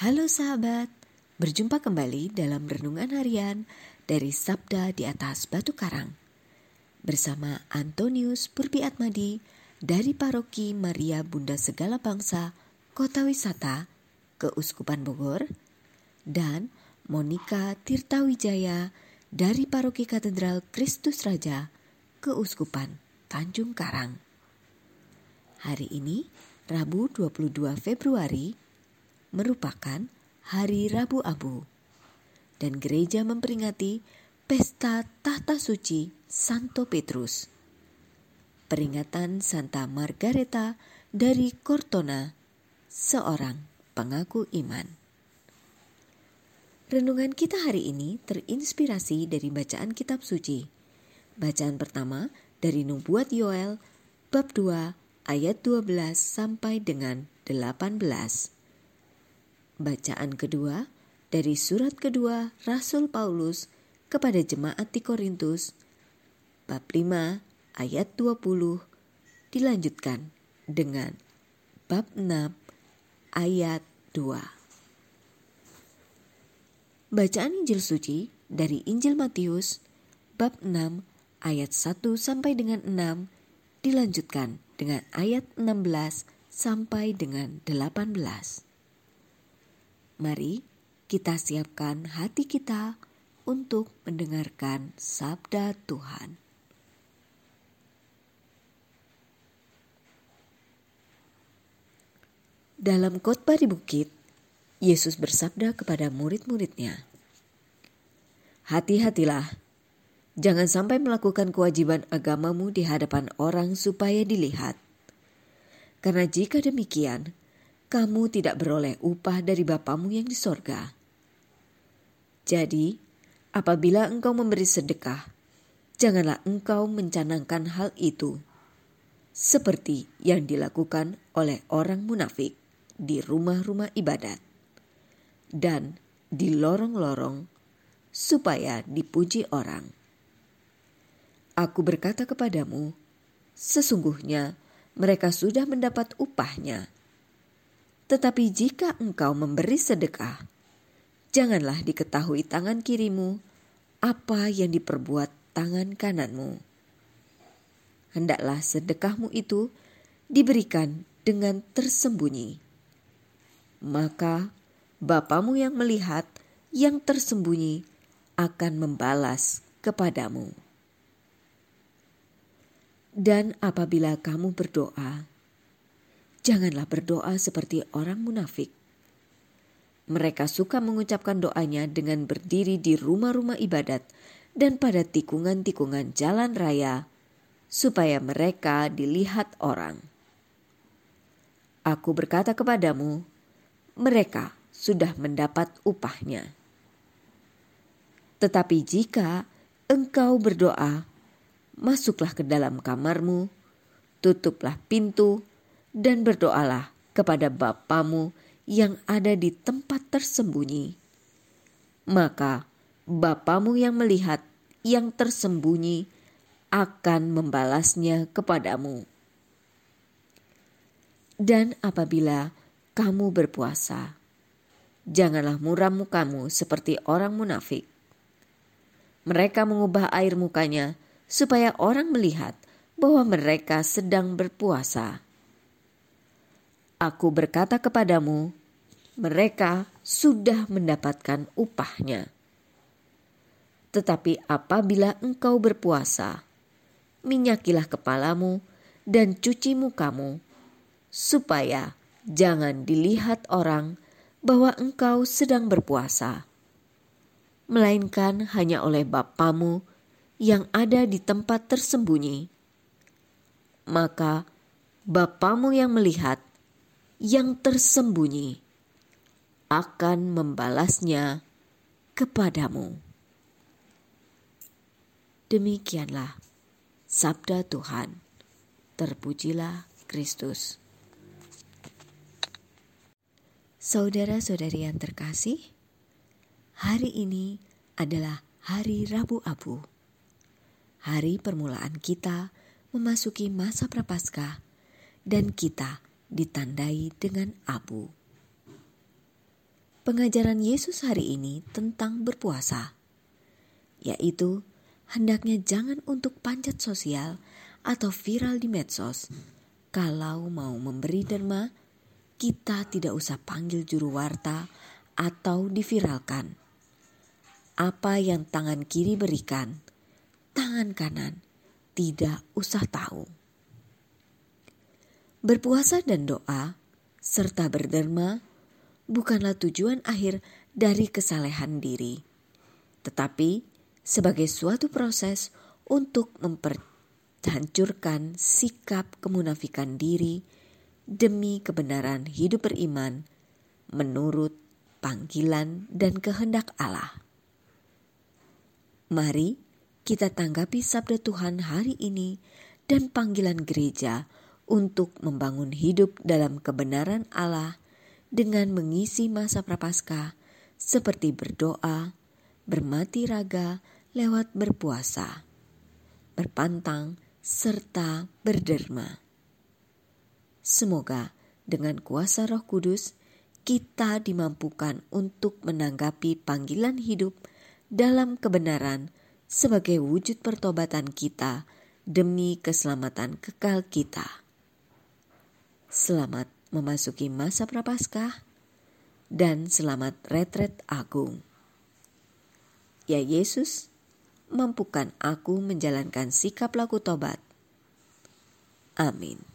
Halo sahabat, berjumpa kembali dalam renungan harian dari Sabda di atas Batu Karang. Bersama Antonius Purbi Atmadi dari Paroki Maria Bunda Segala Bangsa, Kota Wisata, Keuskupan Bogor, dan Monika Tirtawijaya dari Paroki Katedral Kristus Raja, Keuskupan Tanjung Karang. Hari ini, Rabu 22 Februari merupakan hari Rabu Abu dan gereja memperingati pesta tahta suci Santo Petrus. Peringatan Santa Margareta dari Cortona, seorang pengaku iman. Renungan kita hari ini terinspirasi dari bacaan kitab suci. Bacaan pertama dari Nubuat Yoel bab 2 ayat 12 sampai dengan 18. Bacaan kedua dari surat kedua Rasul Paulus kepada jemaat di Korintus bab 5 ayat 20 dilanjutkan dengan bab 6 ayat 2. Bacaan Injil suci dari Injil Matius bab 6 ayat 1 sampai dengan 6 dilanjutkan dengan ayat 16 sampai dengan 18. Mari kita siapkan hati kita untuk mendengarkan sabda Tuhan. Dalam khotbah di bukit, Yesus bersabda kepada murid-muridnya, "Hati-hatilah, jangan sampai melakukan kewajiban agamamu di hadapan orang supaya dilihat. Karena jika demikian, kamu tidak beroleh upah dari Bapamu yang di sorga. Jadi, apabila engkau memberi sedekah, janganlah engkau mencanangkan hal itu, seperti yang dilakukan oleh orang munafik di rumah-rumah ibadat dan di lorong-lorong, supaya dipuji orang. Aku berkata kepadamu, sesungguhnya mereka sudah mendapat upahnya tetapi jika engkau memberi sedekah, janganlah diketahui tangan kirimu apa yang diperbuat tangan kananmu. Hendaklah sedekahmu itu diberikan dengan tersembunyi. Maka Bapamu yang melihat yang tersembunyi akan membalas kepadamu. Dan apabila kamu berdoa, janganlah berdoa seperti orang munafik. Mereka suka mengucapkan doanya dengan berdiri di rumah-rumah ibadat dan pada tikungan-tikungan jalan raya, supaya mereka dilihat orang. Aku berkata kepadamu, mereka sudah mendapat upahnya. Tetapi jika engkau berdoa, masuklah ke dalam kamarmu, tutuplah pintu, dan berdoalah kepada Bapamu yang ada di tempat tersembunyi. Maka Bapamu yang melihat yang tersembunyi akan membalasnya kepadamu. Dan apabila kamu berpuasa, janganlah muram mukamu seperti orang munafik. Mereka mengubah air mukanya supaya orang melihat bahwa mereka sedang berpuasa. Aku berkata kepadamu, mereka sudah mendapatkan upahnya. Tetapi apabila engkau berpuasa, minyakilah kepalamu dan cuci mukamu, supaya jangan dilihat orang bahwa engkau sedang berpuasa, melainkan hanya oleh Bapamu yang ada di tempat tersembunyi. Maka Bapamu yang melihat yang tersembunyi akan membalasnya kepadamu. Demikianlah sabda Tuhan. Terpujilah Kristus. Saudara-saudari yang terkasih, hari ini adalah hari Rabu Abu. Hari permulaan kita memasuki masa Prapaskah dan kita ditandai dengan abu. pengajaran Yesus hari ini tentang berpuasa, yaitu hendaknya jangan untuk panjat sosial atau viral di medsos. Kalau mau memberi derma, kita tidak usah panggil juru warta atau diviralkan. Apa yang tangan kiri berikan, tangan kanan tidak usah tahu. Berpuasa dan doa serta berderma bukanlah tujuan akhir dari kesalehan diri, tetapi sebagai suatu proses untuk memperhancurkan sikap kemunafikan diri demi kebenaran hidup beriman menurut panggilan dan kehendak Allah. Mari kita tanggapi sabda Tuhan hari ini dan panggilan gereja untuk membangun hidup dalam kebenaran Allah dengan mengisi masa prapaskah seperti berdoa, bermati raga lewat berpuasa, berpantang, serta berderma. Semoga dengan kuasa Roh Kudus kita dimampukan untuk menanggapi panggilan hidup dalam kebenaran sebagai wujud pertobatan kita demi keselamatan kekal kita. Selamat memasuki masa prapaskah dan selamat retret agung. Ya Yesus, mampukan aku menjalankan sikap laku tobat. Amin.